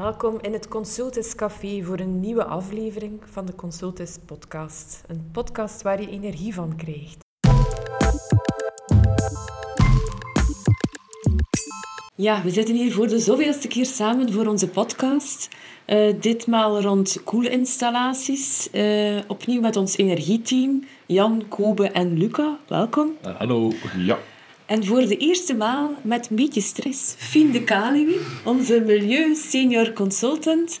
Welkom in het Consultus Café voor een nieuwe aflevering van de Consultus Podcast. Een podcast waar je energie van krijgt. Ja, we zitten hier voor de zoveelste keer samen voor onze podcast. Uh, ditmaal rond koelinstallaties. Uh, opnieuw met ons energieteam. Jan, Kobe en Luca. Welkom. Uh, hallo. Ja. En voor de eerste maal met een beetje stress, Fien de Kaliwi, onze milieu senior consultant.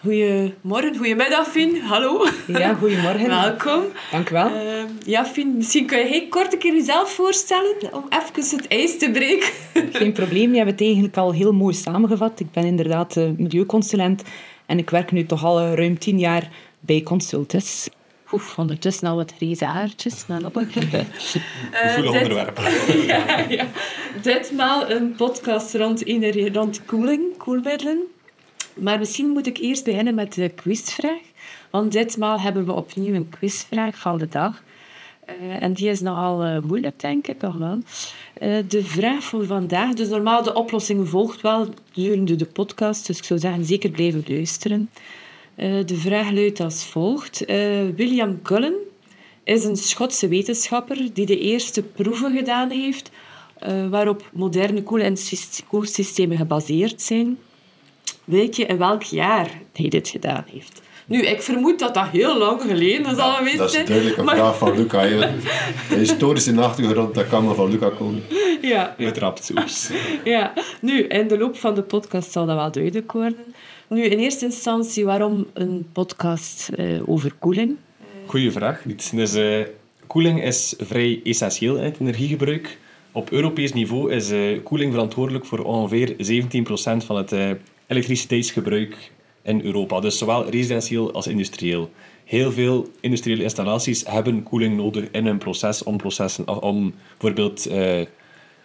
Goedemorgen, goedemiddag Fien, hallo. Ja, goedemorgen. Welkom. Dank u wel. Uh, ja, Fien, misschien kun je heel kort een keer jezelf voorstellen om even het ijs te breken. Geen probleem, je hebt het eigenlijk al heel mooi samengevat. Ik ben inderdaad milieuconsulent en ik werk nu toch al ruim tien jaar bij Consultus. Oef, ondertussen al wat grijze haartjes. Nou, dat uh, Gevoelig dit, onderwerp. ja, ja. Ditmaal een podcast rond, rond koeling, koelmiddelen. Maar misschien moet ik eerst beginnen met de quizvraag. Want ditmaal hebben we opnieuw een quizvraag van de dag. Uh, en die is nogal uh, moeilijk, denk ik, toch wel. Uh, de vraag voor vandaag, dus normaal de oplossing volgt wel gedurende de podcast, dus ik zou zeggen zeker blijven luisteren. Uh, de vraag luidt als volgt. William Cullen is een Schotse wetenschapper die de eerste proeven gedaan heeft waarop moderne koel- en koelsystemen gebaseerd zijn. Weet je in welk jaar hij dit gedaan heeft? Nu, ik vermoed dat dat heel lang geleden is ja, Dat is duidelijk een maar... vraag van Luca. De historische achtergrond, dat kan maar van Luca komen. Ja. Met rapsoeps. Ja. Nu, in de loop van de podcast zal dat wel duidelijk worden. Nu, in eerste instantie, waarom een podcast uh, over koeling? Goeie vraag. Dus, uh, koeling is vrij essentieel in het energiegebruik. Op Europees niveau is uh, koeling verantwoordelijk voor ongeveer 17% van het elektriciteitsgebruik in Europa. Dus zowel residentieel als industrieel. Heel veel industriële installaties hebben koeling nodig in hun proces om, processen, om bijvoorbeeld eh,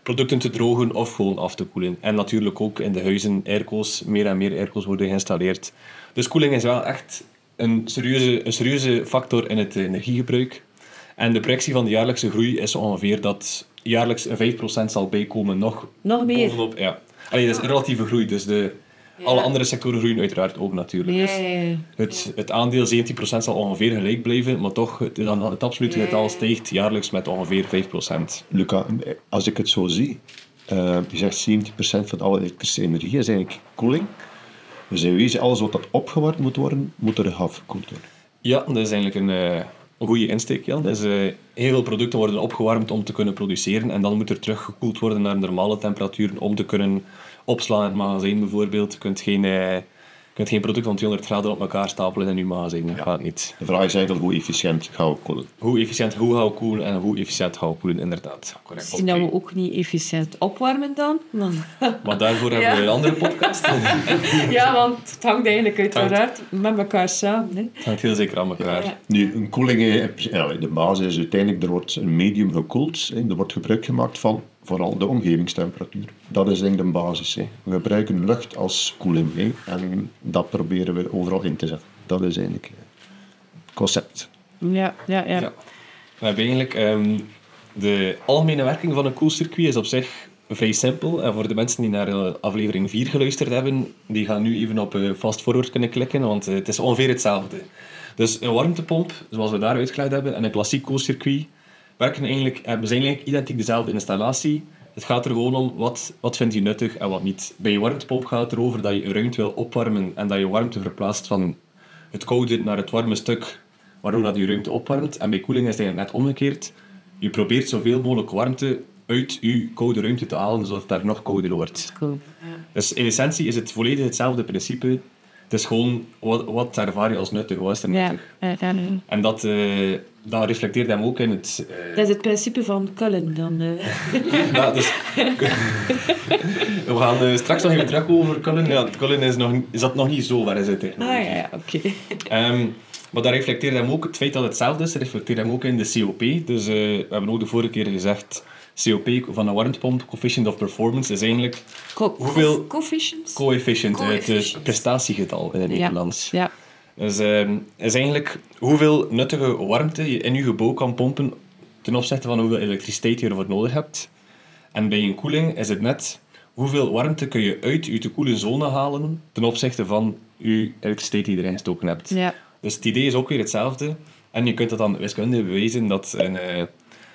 producten te drogen of gewoon af te koelen. En natuurlijk ook in de huizen airco's, meer en meer airco's worden geïnstalleerd. Dus koeling is wel echt een serieuze, een serieuze factor in het energiegebruik. En de projectie van de jaarlijkse groei is ongeveer dat jaarlijks een 5% zal bijkomen. Nog, nog meer? Bovenop, ja. Allee, dat is een relatieve groei, dus de, alle andere sectoren groeien uiteraard ook natuurlijk. Dus het, het aandeel 17% zal ongeveer gelijk blijven, maar toch, het, het absolute getal stijgt jaarlijks met ongeveer 5%. Luca, als ik het zo zie, uh, je zegt 70% van alle elektrische energie is eigenlijk koeling. Dus in wezen, alles wat dat opgewarmd moet worden, moet er afgekoeld worden. Ja, dat is eigenlijk een, uh, goede insteek, Jan. Dus, uh, heel veel producten worden opgewarmd om te kunnen produceren en dan moet er teruggekoeld worden naar normale temperaturen om te kunnen opslaan in het magazijn bijvoorbeeld. Je kunt geen, uh, kunt geen product van 200 graden op elkaar stapelen in je magazijn. Dat gaat niet. De vraag is eigenlijk hoe efficiënt gaan we koelen. Hoe efficiënt, hoe gaan we koelen en hoe efficiënt gaan we koelen, inderdaad. Correct. Zien dat we ook niet efficiënt opwarmen dan? Maar daarvoor hebben we een andere podcast. ja, want het hangt eigenlijk uiteraard met elkaar samen. Hè. Het hangt heel zeker aan elkaar. Ja. Nu, een koeling, ja, de basis is uiteindelijk, er wordt een medium gekoeld. Er wordt gebruik gemaakt van vooral de omgevingstemperatuur. Dat is eigenlijk de basis. Hè. We gebruiken lucht als koeling hè, en dat proberen we overal in te zetten. Dat is eigenlijk het concept. Ja, ja, ja. ja. We hebben eigenlijk um, de algemene werking van een koelcircuit is op zich vrij simpel. En voor de mensen die naar aflevering 4 geluisterd hebben, die gaan nu even op uh, fast forward kunnen klikken, want het is ongeveer hetzelfde. Dus een warmtepomp, zoals we daar uitgelegd hebben, en een klassiek koelcircuit werken eigenlijk, we zijn eigenlijk identiek dezelfde installatie. Het gaat er gewoon om wat, wat vind je nuttig en wat niet. Bij je warmtepomp gaat het erover dat je een ruimte wil opwarmen en dat je warmte verplaatst van het koude naar het warme stuk, waardoor dat je ruimte opwarmt. En bij koeling is het eigenlijk net omgekeerd. Je probeert zoveel mogelijk warmte uit je koude ruimte te halen, zodat het daar nog kouder wordt. Cool. Dus in essentie is het volledig hetzelfde principe. Het is gewoon, wat, wat ervaar je als nuttig, wat is er nuttig? Ja, En dat, uh, dat reflecteert hem ook in het... Uh... Dat is het principe van Cullen dan. Uh. ja, dus, we gaan straks nog even terug over Cullen. Ja, Cullen is, nog, is dat nog niet zo ver is het. Ah ja, ja oké. Okay. Um, ehm, maar dat reflecteert hem ook, het feit dat het hetzelfde is, reflecteert hem ook in de COP. Dus we hebben ook de vorige keer gezegd COP van een warmtepomp, coefficient of performance, is eigenlijk Co hoeveel... Coefficient? Coefficient, het prestatiegetal in het Nederlands. Ja. Dus uh, is eigenlijk hoeveel nuttige warmte je in je gebouw kan pompen ten opzichte van hoeveel elektriciteit je ervoor nodig hebt. En bij een koeling is het net hoeveel warmte kun je uit je te koele zone halen ten opzichte van je elektriciteit die je erin gestoken hebt. Ja. Dus het idee is ook weer hetzelfde. En je kunt dat dan wiskundig bewijzen dat een, eh,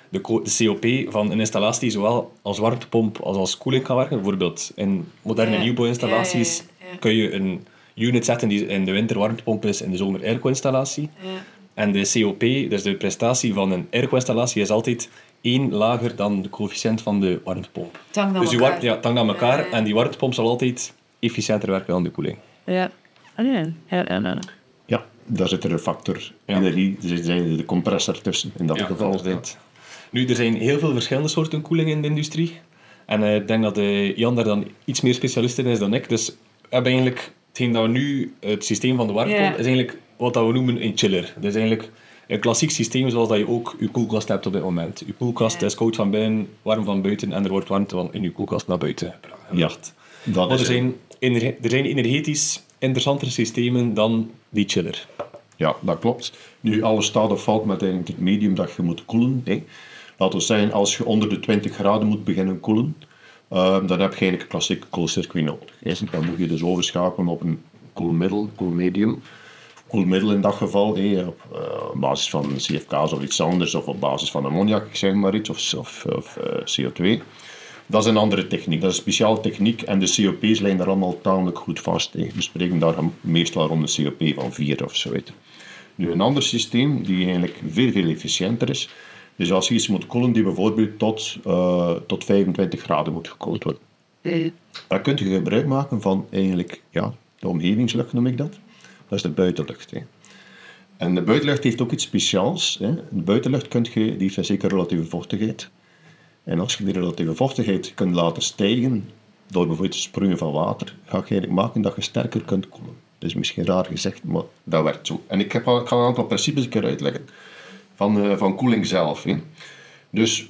de, co- de COP van een installatie zowel als warmtepomp als als koeling kan werken. Bijvoorbeeld in moderne Ja. nieuwbouwinstallaties ja. kun je een unit zetten die in de winter warmtepomp is, in de zomer airco-installatie. Ja. En de COP, dus de prestatie van een airco-installatie, is altijd één lager dan de coëfficiënt van de warmtepomp. Aan dus die elkaar. warm, ja, het hangt aan elkaar Ja, ja. en die warmtepomp zal altijd efficiënter werken dan de koeling. Ja. Ah, ja. Daar zit er een factor Ja. energie, er zijn de compressor tussen in dat Ja, geval. Nu, er zijn heel veel verschillende soorten koeling in de industrie. En eh, ik denk dat eh, Jan daar dan iets meer specialist in is dan ik. Dus we hebben eigenlijk, hetgeen dat we nu, het systeem van de warmtepomp, Ja. is eigenlijk wat dat we noemen een chiller. Dat is eigenlijk een klassiek systeem zoals dat je ook je koelkast hebt op dit moment. Je koelkast Ja. is koud van binnen, warm van buiten en er wordt warmte van in je koelkast naar buiten gebracht. Dat Maar er is zijn, ener- er zijn energetisch interessantere systemen dan die chiller. Ja, dat klopt. Nu, alles staat of valt met eigenlijk het medium dat je moet koelen. Hè. Laten we zeggen, als je onder de 20 graden moet beginnen koelen, eh, dan heb je eigenlijk een klassiek koelcircuit nodig. Dan moet je dus overschakelen op een koelmiddel, koelmedium. Koelmiddel in dat geval, op, eh, basis van CFK's of iets anders, of op basis van ammoniak, ik zeg maar iets, of, of, eh, CO2. Dat is een andere techniek, dat is een speciale techniek en de COP's liggen daar allemaal tamelijk goed vast. We spreken daar meestal rond een COP van 4 of zo. Nu, een ander systeem die eigenlijk veel, veel efficiënter is. Dus als je iets moet koelen die bijvoorbeeld tot, eh, tot 25 graden moet gekoeld worden. Dan kun je gebruik maken van eigenlijk, ja, de omgevingslucht noem ik dat. Dat is de buitenlucht. Hè. En de buitenlucht heeft ook iets speciaals. Hè. De buitenlucht kun je, die heeft een zekere relatieve vochtigheid. En als je die relatieve vochtigheid kunt laten stijgen, door bijvoorbeeld het sproeien van water, ga je eigenlijk maken dat je sterker kunt koelen. Dat is misschien raar gezegd, maar dat werkt zo. En ik, heb, al- ik ga een aantal principes een keer uitleggen van, eh, van koeling zelf. Hè. Dus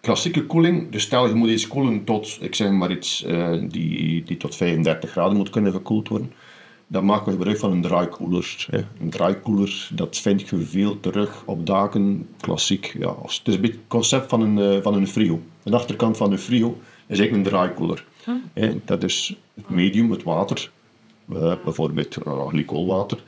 klassieke koeling, dus stel je moet iets koelen tot, ik zeg maar iets, eh, die, die tot 35 graden moet kunnen gekoeld worden. Dan maken we gebruik van een draaikoeler. Hè. Een draaikoeler, dat vind je veel terug op daken, klassiek. Ja, het is een beetje het concept van een, eh, van een frio. De achterkant van een frio is eigenlijk een draaikoeler. Hè, dat is het medium, het water, eh, bijvoorbeeld uh, glycolwater,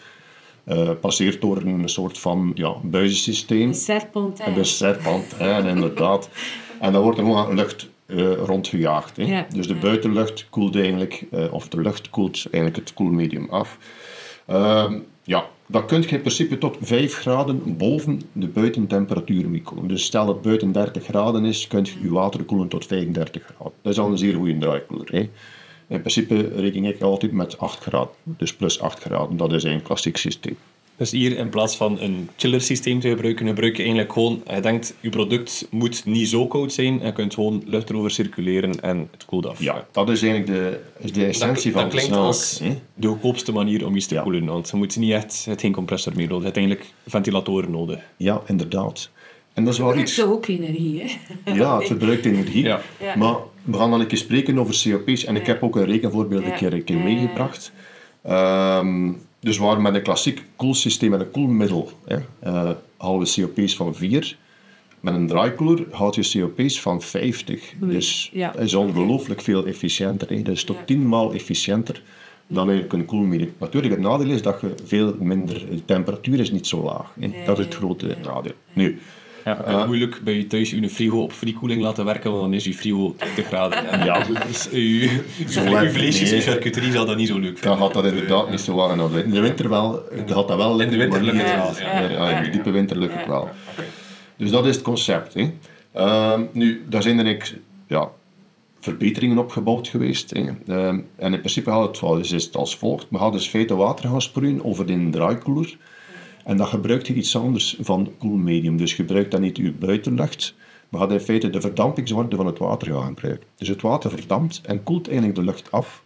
eh, passeert door een soort van ja, buizensysteem. Een serpent. En de serpent, hè, inderdaad. En dan wordt er gewoon lucht eh, rondgejaagd. Hè. Ja. Dus de buitenlucht koelt eigenlijk, eh, of de lucht koelt eigenlijk het koelmedium af. Ehm, ja, dan kun je in principe tot 5 graden boven de buitentemperatuur mee koelen. Dus stel dat het buiten 30 graden is, kun je je water koelen tot 35 graden. Dat is al een zeer goede draaikoeler. Hè. In principe reken ik altijd met 8 graden. Dus plus 8 graden, dat is een klassiek systeem. Dus hier in plaats van een chiller systeem te gebruiken, gebruik je eigenlijk gewoon, je denkt, je product moet niet zo koud zijn, en je kunt gewoon lucht erover circuleren en het koelt af. Ja, dat is eigenlijk de, is de essentie dat, van dat de klinkt als de goedkoopste manier om iets te Ja. koelen, want je moet niet echt, geen compressor meer nodig, je hebt eigenlijk ventilatoren nodig. Ja, inderdaad. En dat is wel iets... ook energie, hè? Ja, het verbruikt energie. Ja. Ja. Maar we gaan dan een keer spreken over COP's. En ik heb ook een rekenvoorbeeld een keer, een keer Ja. meegebracht. Ehm, dus waar met een klassiek koelsysteem met een koelmiddel hè, eh, halen we COP's van 4. Met een draaikoeler haal je COP's van 50. Dus Ja. dat is ongelooflijk veel efficiënter. Hè. Dat is tot Ja. 10 maal efficiënter dan eigenlijk een koelmedium. Natuurlijk, het nadeel is dat je veel minder... De temperatuur is niet zo laag. Hè. Dat is het grote nadeel. Nu, Ja, je kunt moeilijk bij je thuis je frigo op free laten werken, want dan is je frigo 20 graden. En Ja. dus je, Zo je, je vleesjes hè. charcuterie zal dat niet zo leuk Dan gaat dat inderdaad niet zo warm. aan. In de winter wel. Je gaat dat wel In de winter lukt het wel, in de diepe winter lukt het wel. Dus dat is het concept. Hè. Ehm, nu, daar zijn er ja, verbeteringen op gebouwd geweest. Hè. Ehm, en in principe had het, wel- is het als volgt. We hadden dus feite water gaan sproeien over de draaikoeler. En dat gebruikt je iets anders van koelmedium. Dus je gebruikt dan niet je buitenlucht. We hadden in feite de verdampingswarmte van het water gaan gebruiken. Dus het water verdampt en koelt eigenlijk de lucht af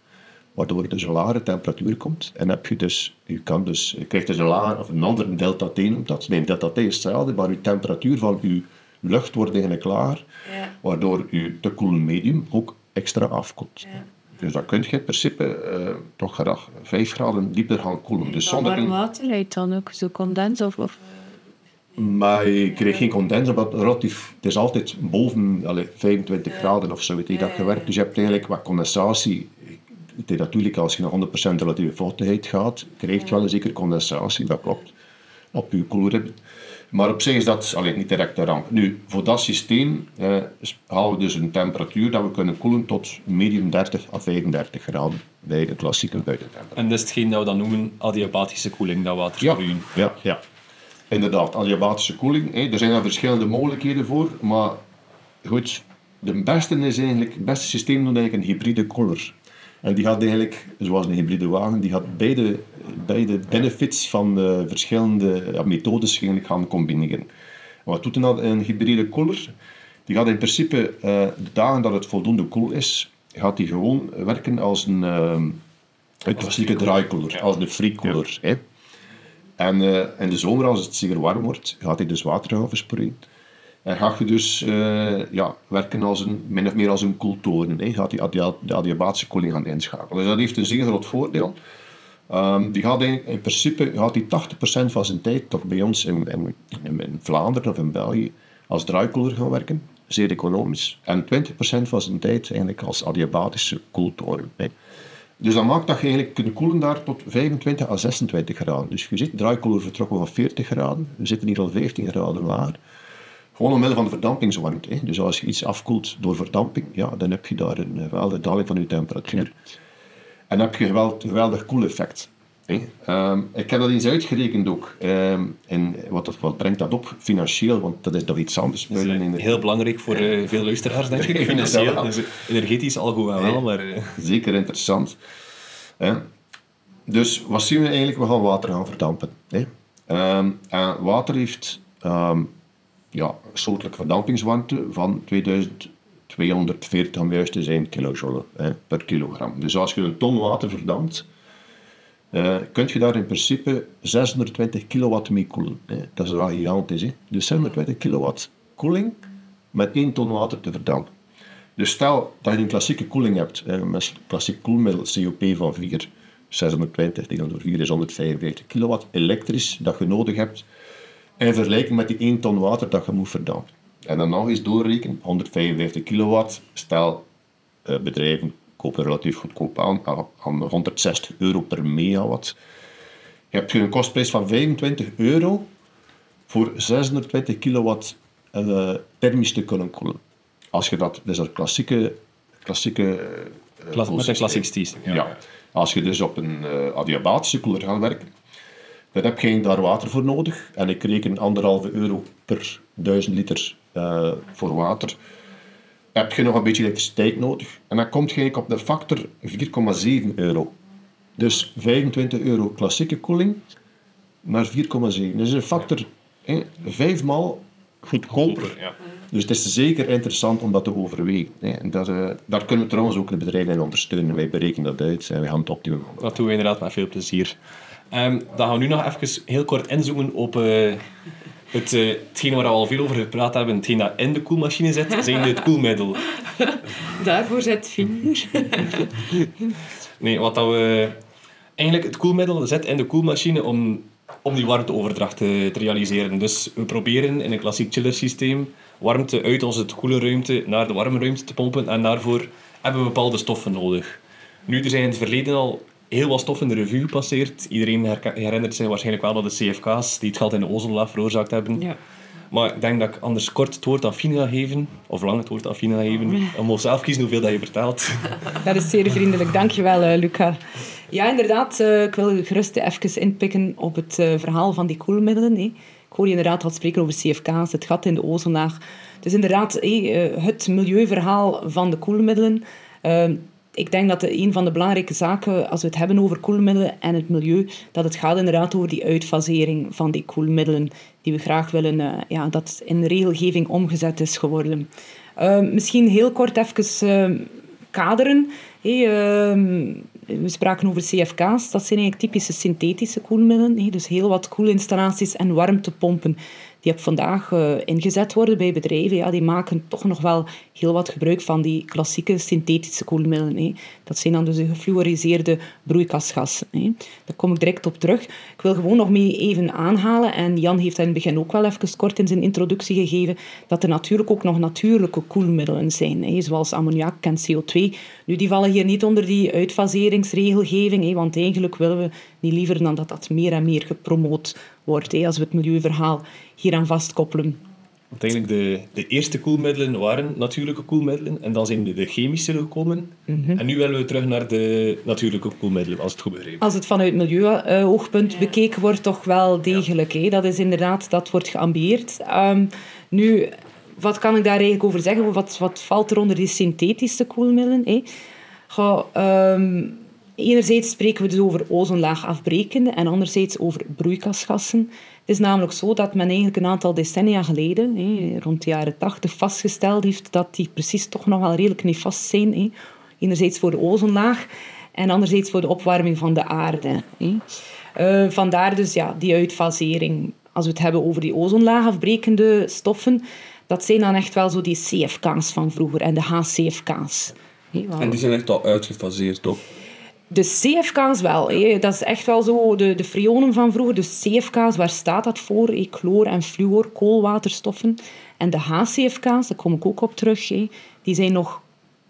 waardoor dus een lagere temperatuur komt. En heb je dus, je, kan dus, je krijgt dus een lager, of een andere delta T noemt dat. Nee, delta T is hetzelfde, maar je temperatuur van je lucht wordt eigenlijk lager, Ja. waardoor je te koele medium ook extra afkoelt. Dus dan kun je in principe eh, toch graag 5 graden dieper gaan koelen. Dus zonder warm water heet dan ook zo condens of... of Maar je kreeg geen condens, het relatief, het is altijd boven allee, 25 graden of zo weet je, dat gewerkt. Dus je hebt eigenlijk wat condensatie. Het is natuurlijk als je naar 100% relatieve vochtigheid gaat, krijg je wel een zekere condensatie, dat klopt, op je koelrib. Maar op zich is dat allee, niet direct een ramp. Nu, voor dat systeem eh, halen we dus een temperatuur dat we kunnen koelen tot medium 30 à 35 graden bij de klassieke buitentemperatuur. En dat is hetgeen dat we dan noemen adiabatische koeling, dat water Ja, ja, ja. Inderdaad, adiabatische koeling. Er zijn daar verschillende mogelijkheden voor, maar goed, de beste is eigenlijk, het beste systeem noemt eigenlijk een hybride koeler. En die had eigenlijk, zoals een hybride wagen, die had beide, beide benefits van de verschillende ja, methodes eigenlijk gaan combineren. En wat doet een, een hybride koeler? Die gaat in principe, eh, de dagen dat het voldoende koel is, gaat die gewoon werken als een, eh, een klassieke draaikoeler, als een free cooler. Hè. En eh, in de zomer, als het zeer warm wordt, gaat hij dus water gaan verspreiden. En ga je dus eh, ja, werken als een, min of meer als een koeltoren. Hè. Gaat die adiabatische koeling gaan inschakelen. Dus dat heeft een zeer groot voordeel. Ehm, die gaat in principe gaat die 80% van zijn tijd, toch bij ons in, in, in, Vlaanderen of in België, als draaikoeler gaan werken. Zeer economisch. En 20% van zijn tijd eigenlijk als adiabatische koeltoren. Dus dat maakt dat je eigenlijk kunt koelen daar tot 25 à 26 graden. Dus je ziet, de draaikoeler vertrokken van 40 graden. We zitten hier al 15 graden lager. Gewoon omwille van de verdampingswarmte. Hè. Dus als je iets afkoelt door verdamping, ja, dan heb je daar een geweldige daling van je temperatuur. En dan heb je een geweldig, koeleffect. Ehm, ik heb dat eens uitgerekend ook. Ehm, en wat, wat brengt dat op financieel? Want dat is toch iets anders. Is in eh, de- heel belangrijk voor eh, veel luisteraars, denk ik. Financieel, dus energetisch al goed en wel, maar... eh, Zeker interessant. Dus wat zien we eigenlijk? We gaan water gaan verdampen. Ehm, en water heeft ja, soortelijke verdampingswarmte van 2240 om zijn kilojoule per kilogram. Dus als je een ton water verdampt, eh kun je daar in principe 620 kilowatt mee koelen. Dat is wel gigantisch. Dus 620 kilowatt koeling met 1 ton water te verdampen. Dus stel dat je een klassieke koeling hebt, eh, met klassiek koelmiddel COP van 4, 620 delen door 4 is 155 kilowatt elektrisch dat je nodig hebt, in vergelijking met die 1 ton water dat je moet verdampen. En dan nog eens doorrekenen, 155 kilowatt, stel eh, bedrijven kopen relatief goedkoop aan, aan- aan 160 euro per megawatt. Je hebt een kostprijs van 25 euro voor 620 kilowatt eh, thermisch te kunnen koelen. Als je dat, dus dat klassieke, klassieke eh, Klas- met een klassiek systeem. Ja. Als je dus op een eh, adiabatische koeler gaat werken, dan heb je daar water voor nodig. En ik reken anderhalve euro per 1000 liter eh, voor water. Heb je nog een beetje elektriciteit nodig. En dan kom je op de factor 4,7 euro. Dus 25 euro klassieke koeling naar 4,7. Dus een factor hè, vijfmaal goedkoper. Ja. Dus het is zeker interessant om dat te overwegen. Hè. En dat, eh, daar kunnen we trouwens ook de bedrijven in ondersteunen. Wij berekenen dat uit en wij gaan het optimum Dat doen we inderdaad met veel plezier. Ehm, dan gaan we nu nog even heel kort inzoomen op eh, het, eh, hetgeen waar we al veel over gepraat hebben. Hetgeen dat in de koelmachine zit, zijn het koelmiddel. Daarvoor zit vinger. Nee, wat dat we... Eigenlijk, het koelmiddel zit in de koelmachine om, om die warmteoverdracht te, te realiseren. Dus we proberen in een klassiek chillersysteem warmte uit onze koele ruimte naar de warme ruimte te pompen. En daarvoor hebben we bepaalde stoffen nodig. Nu, er zijn in het verleden al heel wat stoffen in de revue gepasseerd. Iedereen herinnert zich waarschijnlijk wel dat de CFK's die het gat in de ozonlaag veroorzaakt hebben. Ja. Maar ik denk dat ik anders kort het woord aan Fien ga geven, of lang het woord aan Fien ga geven. Je mag zelf kiezen hoeveel dat je vertelt. Dat is zeer vriendelijk. Dankjewel, eh Luca. Ja, inderdaad. eh, ik wil gerust even inpikken op het eh, verhaal van die koelmiddelen. Ik hoor je inderdaad al spreken over CFK's, het gat in de ozonlaag. Dus inderdaad, het milieuverhaal van de koelmiddelen. Ik denk dat een van de belangrijke zaken, als we het hebben over koelmiddelen en het milieu, dat het gaat inderdaad over die uitfasering van die koelmiddelen, die we graag willen, eh, ja, dat in regelgeving omgezet is geworden. Eh, misschien heel kort even eh, kaderen. Ehm, we spraken over CFK's, dat zijn eigenlijk typische synthetische koelmiddelen. Dus heel wat koelinstallaties en warmtepompen die op vandaag uh, ingezet worden bij bedrijven, ja, die maken toch nog wel heel wat gebruik van die klassieke synthetische koelmiddelen. Hè. Dat zijn dan dus de gefluoriseerde broeikasgassen. Hè. Daar kom ik direct op terug. Ik wil gewoon nog mee even aanhalen, en Jan heeft in het begin ook wel even kort in zijn introductie gegeven, dat er natuurlijk ook nog natuurlijke koelmiddelen zijn, hè, zoals ammoniak en CO2. Nu, die vallen hier niet onder die uitfaseringsregelgeving, hè, want eigenlijk willen we niet liever dan dat dat meer en meer gepromoot wordt, hè, als we het milieuverhaal hier aan vastkoppelen. Want eigenlijk de, de eerste koelmiddelen waren natuurlijke koelmiddelen en dan zijn de, de chemische gekomen. Mhm. En nu willen we terug naar de natuurlijke koelmiddelen, als het goed begrepen Als het vanuit milieuoogpunt uh, bekeken wordt, toch wel degelijk. Ja. Dat is inderdaad, dat wordt geambieerd. Um, nu, wat kan ik daar eigenlijk over zeggen? Wat, wat valt er onder die synthetische koelmiddelen? Hè? Goh, um, enerzijds spreken we dus over ozonlaagafbrekende en anderzijds over broeikasgassen. Het is namelijk zo dat men eigenlijk een aantal decennia geleden, rond de jaren 80, vastgesteld heeft dat die precies toch nog wel redelijk nefast zijn. Enerzijds voor de ozonlaag en anderzijds voor de opwarming van de aarde. Uh, vandaar dus ja, die uitfasering. Als we het hebben over die ozonlaagafbrekende stoffen, dat zijn dan echt wel zo die CFK's van vroeger en de HCFK's. En die zijn echt al uitgefaseerd, toch? De CFK's wel. Dat is echt wel zo de, de frionen van vroeger. De CFK's, waar staat dat voor? Hé? Chloor en fluor, koolwaterstoffen. En de HCFK's, daar kom ik ook op terug, die zijn nog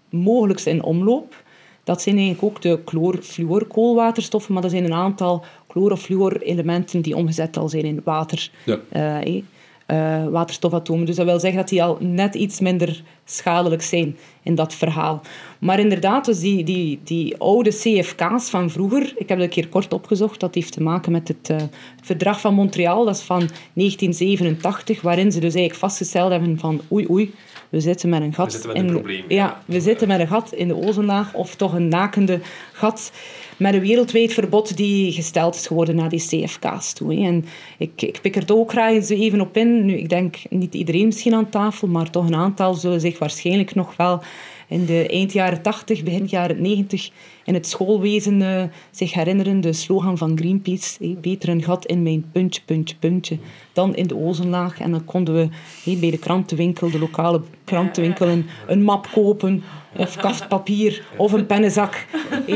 mogelijk in omloop. Dat zijn eigenlijk ook de chloor, fluor, koolwaterstoffen, maar er zijn een aantal chloor- of fluor-elementen die omgezet al zijn in water. Ja. Uh, uh, waterstofatomen. Dus dat wil zeggen dat die al net iets minder schadelijk zijn in dat verhaal. Maar inderdaad, dus die, die, die oude CFK's van vroeger, ik heb dat een keer kort opgezocht, dat heeft te maken met het, uh, verdrag van Montreal, dat is van 1987, waarin ze dus eigenlijk vastgesteld hebben van oei oei, we zitten met een gat. We zitten met een in, probleem. Ja, we zitten met een gat in de ozonlaag, of toch een nakende gat met een wereldwijd verbod die gesteld is geworden naar die CFK's toe. En ik, ik pik er ook graag eens even op in. Nu, ik denk niet iedereen misschien aan tafel, maar toch een aantal zullen zich waarschijnlijk nog wel in de eind jaren 80, begin jaren 90 in het schoolwezen uh, zich herinneren. De slogan van Greenpeace, beter een gat in mijn puntje, puntje, puntje, dan in de ozonlaag. En dan konden we bij de krantenwinkel, de lokale krantenwinkel, een, een map kopen of kaftpapier of een pennenzak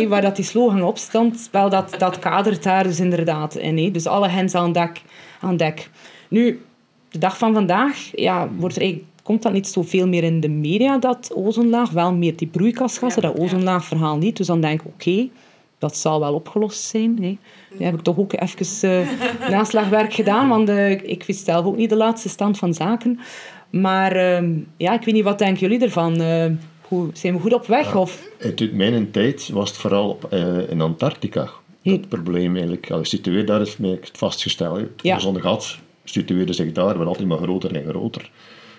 waar dat die slogan op stond. Wel, dat, dat kadert daar dus inderdaad in. Dus alle hens aan dek. Aan dek. Nu, de dag van vandaag ja, wordt er eigenlijk komt dat niet zoveel meer in de media, dat ozonlaag. Wel meer die broeikasgassen, dat ozonlaagverhaal niet. Dus dan denk ik, oké, dat zal wel opgelost zijn. Hè. Nu heb ik toch ook even uh, naslagwerk gedaan, want uh, ik wist zelf ook niet de laatste stand van zaken. Maar uh, ja, ik weet niet, wat denken jullie ervan? Uh, hoe, zijn we goed op weg? Ja, of? In mijn tijd was het vooral op, in Antarctica het probleem eigenlijk. Ja, situeer daar is het vastgesteld. Het ja. gat situeerde zich daar, werd altijd maar groter en groter.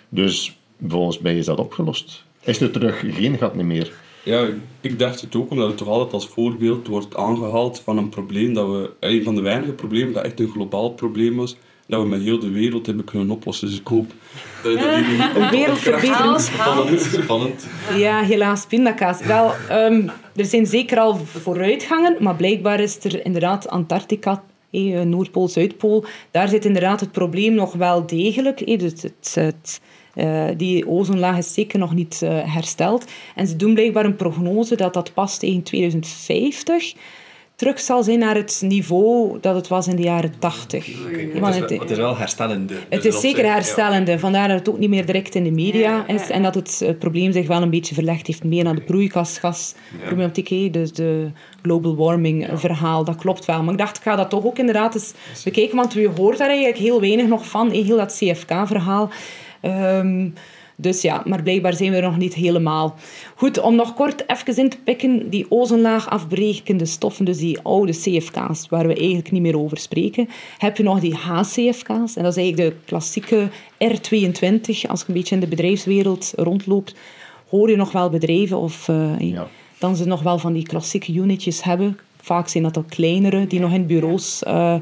Dus volgens mij is dat opgelost. Is er terug geen gat meer? Ja, ik dacht het ook, omdat het toch altijd als voorbeeld wordt aangehaald van een probleem dat we, een van de weinige problemen dat echt een globaal probleem was, dat we met heel de wereld hebben kunnen oplossen. Dus ik hoop dat je dat niet... Een wereldverbetering. Spannend, spannend. Ja, helaas, pindakaas. Wel, um, er zijn zeker al vooruitgangen, maar blijkbaar is er inderdaad Antarctica eh, Noordpool, Zuidpool, daar zit inderdaad het probleem nog wel degelijk. Eh, dus het, het, uh, die ozonlaag is zeker nog niet uh, hersteld. En ze doen blijkbaar een prognose dat dat pas tegen 2050 terug zal zijn naar het niveau dat het was in de jaren 80. Okay. Het, is, het, is wel herstellende. Het is zeker herstellende, vandaar dat het ook niet meer direct in de media is en dat het, het, probleem zich wel een beetje verlegd heeft meer naar de broeikasgasproblematiek, dus de global warming verhaal, dat klopt wel. Maar ik dacht, ik ga dat toch ook inderdaad eens bekijken, want je hoort daar eigenlijk heel weinig nog van, heel dat CFK-verhaal. Um, dus ja, maar blijkbaar zijn we er nog niet helemaal. Goed, om nog kort even in te pikken, die ozonlaag afbrekende stoffen, dus die oude CFK's, waar we eigenlijk niet meer over spreken, heb je nog die HCFK's. En dat is eigenlijk de klassieke R22. Als je een beetje in de bedrijfswereld rondloopt, hoor je nog wel bedrijven of... Uh, ja. Dan ze nog wel van die klassieke unitjes hebben. Vaak zijn dat al kleinere, die nog in bureaus uh,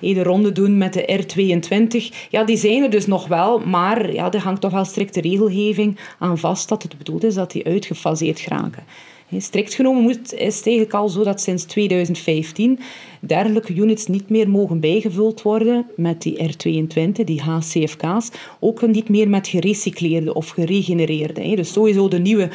de ronde doen met de R22. Ja, die zijn er dus nog wel, maar ja, er hangt toch wel strikte regelgeving aan vast dat het bedoeld is dat die uitgefaseerd geraken. Strikt genomen moet, is het eigenlijk al zo dat sinds 2015 dergelijke units niet meer mogen bijgevuld worden met die R22, die HCFK's, ook niet meer met gerecycleerde of geregenereerde. Dus sowieso de nieuwe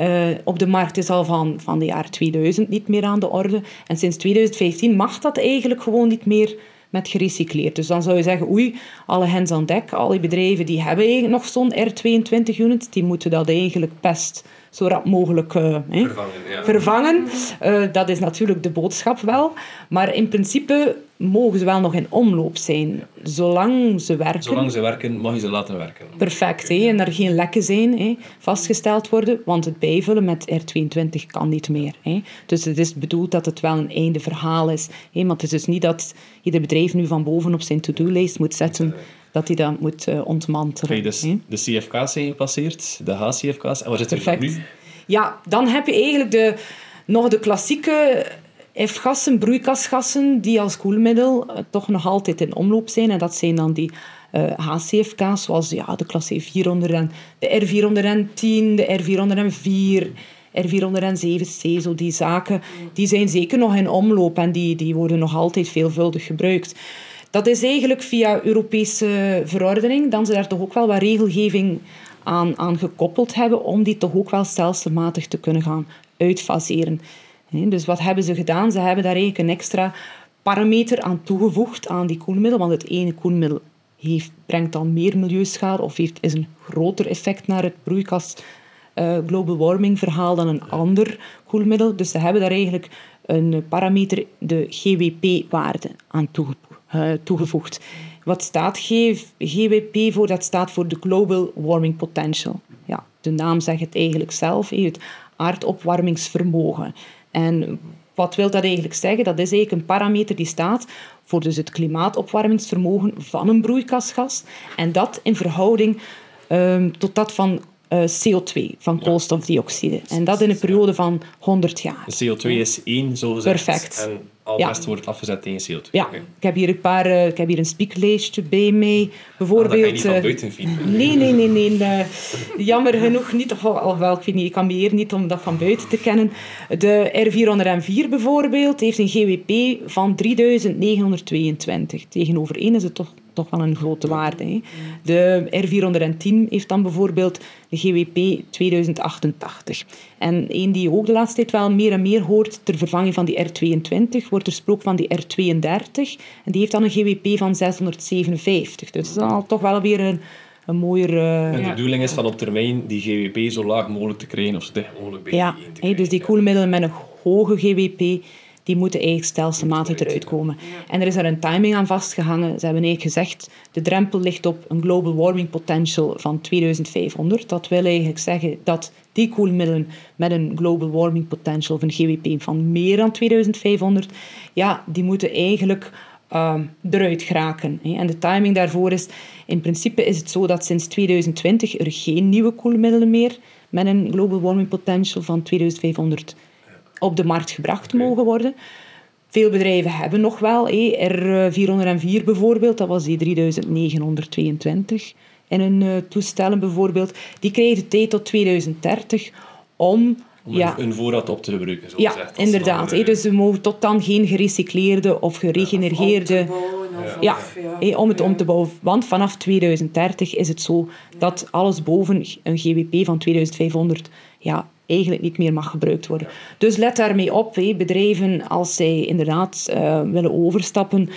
eh, op de markt is al van, van de jaar 2000 niet meer aan de orde. En sinds 2015 mag dat eigenlijk gewoon niet meer met gerecycleerd. Dus dan zou je zeggen, oei, alle hens aan dek, al die bedrijven die hebben nog zo'n R22-unit, die moeten dat eigenlijk best zo rap mogelijk eh, Vervangen, ja. vervangen. Eh, dat is natuurlijk de boodschap wel. Maar in principe mogen ze wel nog in omloop zijn, zolang ze werken. Zolang ze werken, mag je ze laten werken. Perfect, hè? en er geen lekken zijn, hè? vastgesteld worden, want het bijvullen met R22 kan niet meer. Hè? Dus het is bedoeld dat het wel een einde verhaal is. Hè? Maar het is dus niet dat ieder bedrijf nu van boven op zijn to-do-lijst moet zetten dat hij dat moet eh, ontmantelen. Dus hè. de CFK's zijn gepasseerd, de HCFK's. En waar zitten we Perfect. nu? Ja, dan heb je eigenlijk de, nog de klassieke F-gassen, broeikasgassen, die als koelmiddel eh, toch nog altijd in omloop zijn. En dat zijn dan die eh, HCFK's, zoals ja, de klasse 400 en de R410, de R404, R407C, zo die zaken, die zijn zeker nog in omloop en die, die worden nog altijd veelvuldig gebruikt. Dat is eigenlijk via Europese verordening, dan ze daar toch ook wel wat regelgeving aan, aan gekoppeld hebben om die toch ook wel stelselmatig te kunnen gaan uitfaseren. Dus wat hebben ze gedaan? Ze hebben daar eigenlijk een extra parameter aan toegevoegd aan die koelmiddel, want het ene koelmiddel heeft, brengt dan meer milieuschade of heeft, is een groter effect naar het broeikas eh, global warming verhaal dan een ander koelmiddel. Dus ze hebben daar eigenlijk een parameter, de GWP-waarde, aan toege- eh, toegevoegd. Wat staat GWP voor? Dat staat voor de Global Warming Potential. Ja, de naam zegt het eigenlijk zelf, het aardopwarmingsvermogen. En wat wil dat eigenlijk zeggen? Dat is eigenlijk een parameter die staat voor dus het klimaatopwarmingsvermogen van een broeikasgas. En dat in verhouding ehm, tot dat van eh, CO2, van koolstofdioxide. En dat in een periode van 100 jaar. De CO2 is één, zo gezegd. Perfect. En al de Ja. rest wordt afgezet tegen CO2. Ja, ik heb hier een paar, eh, ik heb hier een speaklijstje bij mij. Ah, dat Bijvoorbeeld. kan je niet van eh, buiten fietsen. Nee, nee, nee, nee. eh, jammer genoeg niet. Of, al wel, ik niet, ik kan me hier niet om dat van buiten te kennen. De R404 bijvoorbeeld heeft een GWP van 3922. Tegenover 1 is het toch, toch wel een grote waarde. Hè. De R410 heeft dan bijvoorbeeld een GWP 2088. En een die je ook de laatste tijd wel meer en meer hoort, ter vervanging van die R22, wordt er gesproken van die R32. En die heeft dan een GWP van 657. Dus dat is dan toch wel weer een, een mooier... eh, En de bedoeling is van op termijn die GWP zo laag mogelijk te krijgen, of zo dicht mogelijk bij Ja, die dus die koelmiddelen met een hoge GWP, die moeten eigenlijk stelselmatig eruit komen. En er is daar een timing aan vastgehangen. Ze hebben eigenlijk gezegd, de drempel ligt op een global warming potential van 2500. Dat wil eigenlijk zeggen dat die koelmiddelen met een global warming potential of een GWP van meer dan 2500, ja, die moeten eigenlijk ehm, eruit geraken. En de timing daarvoor is, in principe is het zo dat sinds 2020 er geen nieuwe koelmiddelen meer met een global warming potential van 2500 op de markt gebracht mogen worden. Veel bedrijven hebben nog wel, hé, R404 bijvoorbeeld, dat was die 3922 in hun eh, toestellen bijvoorbeeld, die krijgen de tijd tot 2030 om... Om ja, een, een voorraad op te gebruiken, zo ja, gezegd. inderdaad. Dus ze mogen tot dan geen gerecycleerde of geregenereerde... Ja, om het om te bouwen. Want vanaf 2030 is het zo dat alles boven een GWP van 2500 ja, eigenlijk niet meer mag gebruikt worden. Dus let daarmee op, hé, bedrijven, als zij inderdaad eh, willen overstappen,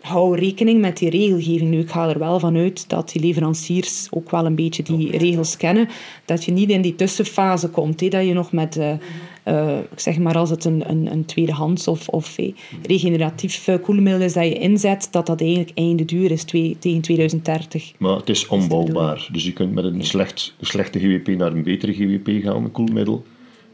hou rekening met die regelgeving. Nu, ik ga er wel van uit dat die leveranciers ook wel een beetje die regels kennen. Dat je niet in die tussenfase komt. Dat je nog met, eh, eh, ik zeg maar als het een, een, een tweedehands of, of eh, regeneratief eh, koelmiddel is dat je inzet, dat dat eigenlijk einde duur is twee, tegen 2030. Maar het is onbouwbaar. Dus je kunt met een slecht, slechte GWP naar een betere GWP gaan, een koelmiddel,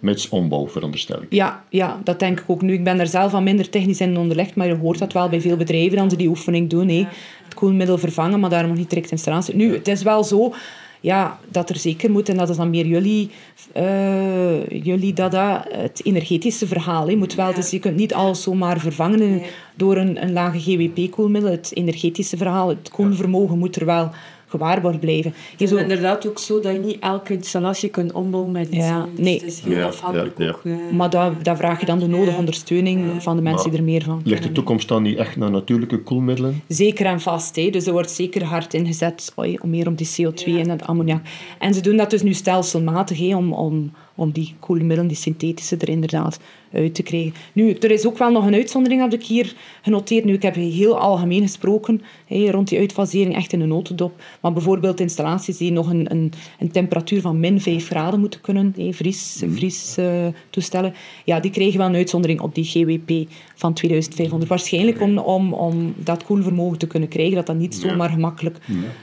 met ombouw, veronderstel ik. Ja, ja, dat denk ik ook nu. Ik ben er zelf al minder technisch in onderlegd, maar je hoort dat wel bij veel bedrijven dat ze die oefening doen. Hè. Het koelmiddel vervangen, maar daar nog niet direct in staan. Nu, het is wel zo ja, dat er zeker moet, en dat is dan meer jullie, eh, jullie dada, het energetische verhaal. Hè, moet wel, dus je kunt niet alles zomaar vervangen door een, een lage GWP-koelmiddel. Het energetische verhaal, het koelvermogen moet er wel gewaarborgd blijven. Het zo, is inderdaad ook zo dat je niet elke installatie kunt ombouwen met iets. Ja, anders. nee. Het is heel Ja, afhankelijk ja, ja. ook. eh. maar daar, daar vraag je dan de nodige Ja. ondersteuning van de mensen Maar die er meer van Ligt de toekomst dan niet echt naar natuurlijke koelmiddelen? Zeker en vast. Hè. Dus er wordt zeker hard ingezet oei, om meer om die CO2 en het ammoniak. En ze doen dat dus nu stelselmatig hè, om, om, om die koelmiddelen, die synthetische, er inderdaad uit te krijgen. Nu, er is ook wel nog een uitzondering, heb ik hier genoteerd. Nu, ik heb heel algemeen gesproken rond die uitfasering, echt in een notendop. Maar bijvoorbeeld installaties die nog een, een, een temperatuur van min 5 graden moeten kunnen, hè, vries, vries eh, toestellen, ja, die krijgen wel een uitzondering op die GWP van 2500. Waarschijnlijk om, om, om dat koelvermogen te kunnen krijgen, dat dat niet zomaar gemakkelijk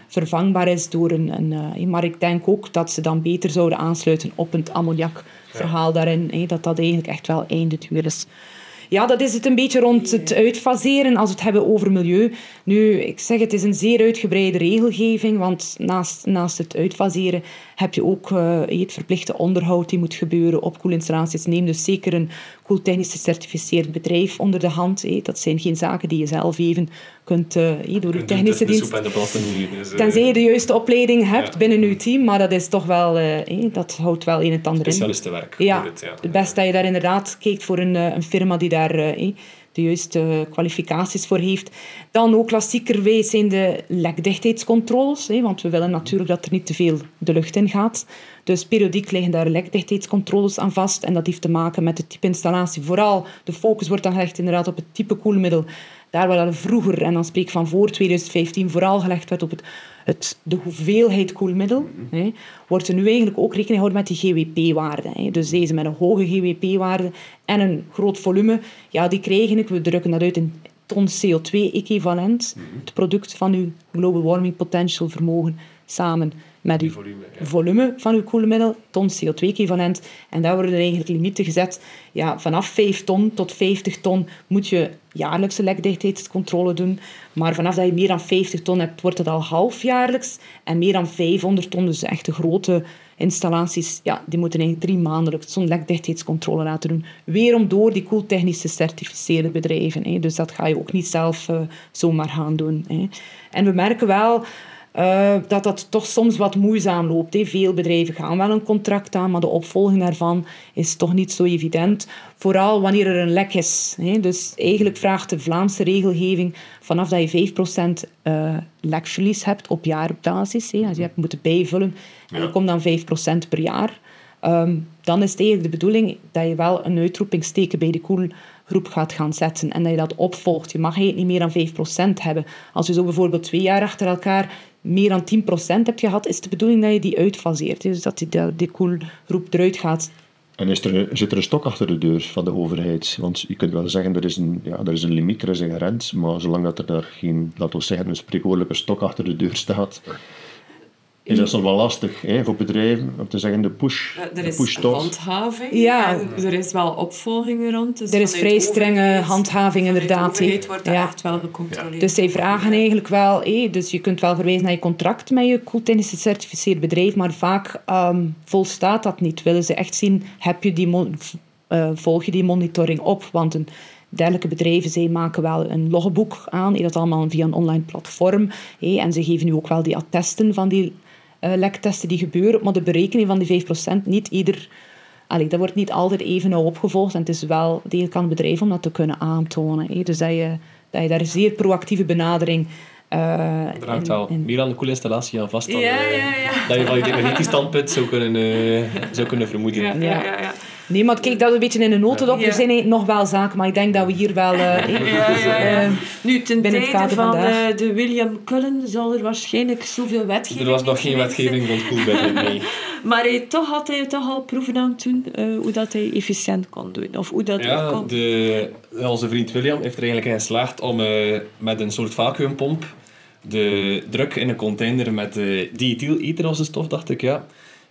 vervangbaar is door een... een eh, maar ik denk ook dat ze dan beter zouden aansluiten op het ammoniakverhaal daarin. dat dat eigenlijk echt wel eindeduur is. Ja, dat is het een beetje rond het uitfaseren als we het hebben over milieu. Nu, ik zeg het is een zeer uitgebreide regelgeving, want naast, naast het uitfaseren heb je ook eh, het verplichte onderhoud die moet gebeuren op koelinstallaties. Neem dus zeker een koeltechnisch gecertificeerd bedrijf onder de hand. Dat zijn geen zaken die je zelf even kunt hè, door je technische de dienst... de doen. Dus, eh, Tenzij je de juiste opleiding hebt Ja. binnen je team, maar dat is toch wel... dat houdt wel een en het ander in. Specialistenwerk. Ja, het, ja. het beste dat je daar inderdaad kijkt voor een, een firma die daar de juiste kwalificaties voor heeft. Dan ook klassiekerwijs zijn de lekdichtheidscontroles, hè, want we willen natuurlijk dat er niet te veel de lucht in gaat. Dus periodiek liggen daar lekdichtheidscontroles aan vast en dat heeft te maken met het type installatie. Vooral de focus wordt dan gelegd inderdaad op het type koelmiddel. Daar waar vroeger, en dan spreek ik van voor 2015, vooral gelegd werd op het, het, de hoeveelheid koelmiddel, hè, wordt er nu eigenlijk ook rekening gehouden met die GWP-waarde. hè. Dus deze met een hoge GWP-waarde en een groot volume, ja, die krijgen, ik, we drukken dat uit in ton CO2-equivalent, het product van uw global warming potential vermogen, samen met uw volume, ja. volume van uw koelmiddel, ton CO2-equivalent. En daar worden eigenlijk limieten gezet. Ja, vanaf 5 ton tot 50 ton moet je jaarlijkse lekdichtheidscontrole doen. Maar vanaf dat je meer dan 50 ton hebt, wordt het al halfjaarlijks. En meer dan 500 ton, dus echt de grote installaties, ja, die moeten eigenlijk drie maandelijks zo'n lekdichtheidscontrole laten doen. Weerom door die koeltechnisch gecertificeerde bedrijven. Hè. Dus dat ga je ook niet zelf eh, zomaar gaan doen. Hè. En we merken wel... eh, dat dat toch soms wat moeizaam loopt. Hè. Veel bedrijven gaan wel een contract aan, maar de opvolging daarvan is toch niet zo evident. Vooral wanneer er een lek is. Hè. Dus eigenlijk vraagt de Vlaamse regelgeving vanaf dat je 5% eh lekverlies hebt op jaarbasis. Hè. Als je hebt moeten bijvullen, en je komt dan 5% per jaar. Ehm, dan is het eigenlijk de bedoeling dat je wel een uitroepingsteken bij de koelgroep gaat gaan zetten en dat je dat opvolgt. Je mag eigenlijk niet meer dan 5% hebben. Als je zo bijvoorbeeld twee jaar achter elkaar meer dan 10% hebt gehad, is de bedoeling dat je die uitfaseert. Dus dat die, die, koelgroep eruit gaat. En is er, zit er een stok achter de deur van de overheid? Want je kunt wel zeggen, er is een, ja, er is een limiet, er is een grens, maar zolang dat er daar geen, laten we zeggen, een spreekwoordelijke stok achter de deur staat, is dat soms wel lastig hè, voor bedrijven om te zeggen de push, Er de is push handhaving. Ja. en er is wel opvolging rond. Dus Er is vrij strenge handhaving inderdaad, De overheid hè. wordt dat Ja. echt wel gecontroleerd. Dus zij vragen eigenlijk wel, hé, dus je kunt wel verwijzen naar je contract met je koeltechnisch gecertificeerd bedrijf, maar vaak ehm, volstaat dat niet. Willen ze echt zien, heb je die eh, volg je die monitoring op? Want een dergelijke bedrijven, zij maken wel een logboek aan, dat allemaal via een online platform. hé, en ze geven nu ook wel die attesten van die lektesten die gebeuren, maar de berekening van die 5% niet ieder... Allee, dat wordt niet altijd even nauw opgevolgd en het is wel degelijk aan het bedrijf om dat te kunnen aantonen. hé. Dus dat je, dat je daar een zeer proactieve benadering eh Er hangt wel in- in- meer aan de koelinstallatie aan vast dan Ja, eh, ja, ja. dat je van je energetisch standpunt zou kunnen, eh, zou kunnen vermoeden. Ja, ja, ja. ja. Nee, maar kijk, dat is een beetje in een notendop. Ja. Er zijn nog wel zaken, maar ik denk dat we hier wel... eh, Ja, ja, ja. eh, Nu, ten tijde van vandaag. eh, de William Cullen zal er waarschijnlijk zoveel wetgeving Er was nog geen wetgeving rond koelmiddelen, nee. Maar hij, toch had hij toch al proeven aan eh, hoe dat hij efficiënt kon doen. Of hoe dat Ja, kon. de, onze vriend William heeft er eigenlijk in geslaagd om eh, met een soort vacuümpomp de druk in een container met uh, diethylether als de stof, dacht ik, ja,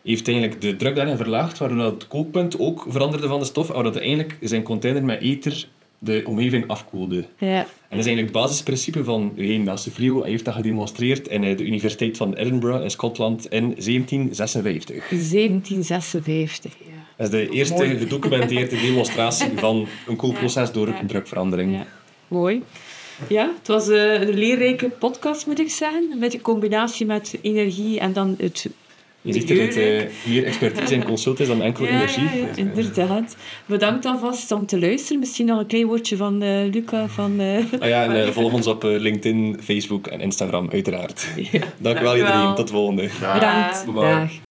heeft eigenlijk de druk daarin verlaagd, waardoor dat het kookpunt ook veranderde van de stof, waardoor dat eigenlijk zijn container met ether de omgeving afkoelde. Ja. En dat is eigenlijk het basisprincipe van de Nederlandse frigo. Hij heeft dat gedemonstreerd in eh, de Universiteit van Edinburgh in Schotland in 1756. 1756, ja. Dat is de eerste gedocumenteerde demonstratie van een koelproces door drukverandering. Ja, mooi. Ja, het was eh, een leerrijke podcast, moet ik zeggen. Met een combinatie met energie en dan het Je ziet dat het milieuwerk. eh, meer expertise en consult is dan enkel Ja, energie. ja, ja, inderdaad. Bedankt alvast om te luisteren. Misschien nog een klein woordje van eh, Luca. Van, eh, Ah ja, en volg ons op LinkedIn, Facebook en Instagram, uiteraard. Dank u wel Dank u wel. iedereen. Tot de volgende. Bedankt. Bye. Dag.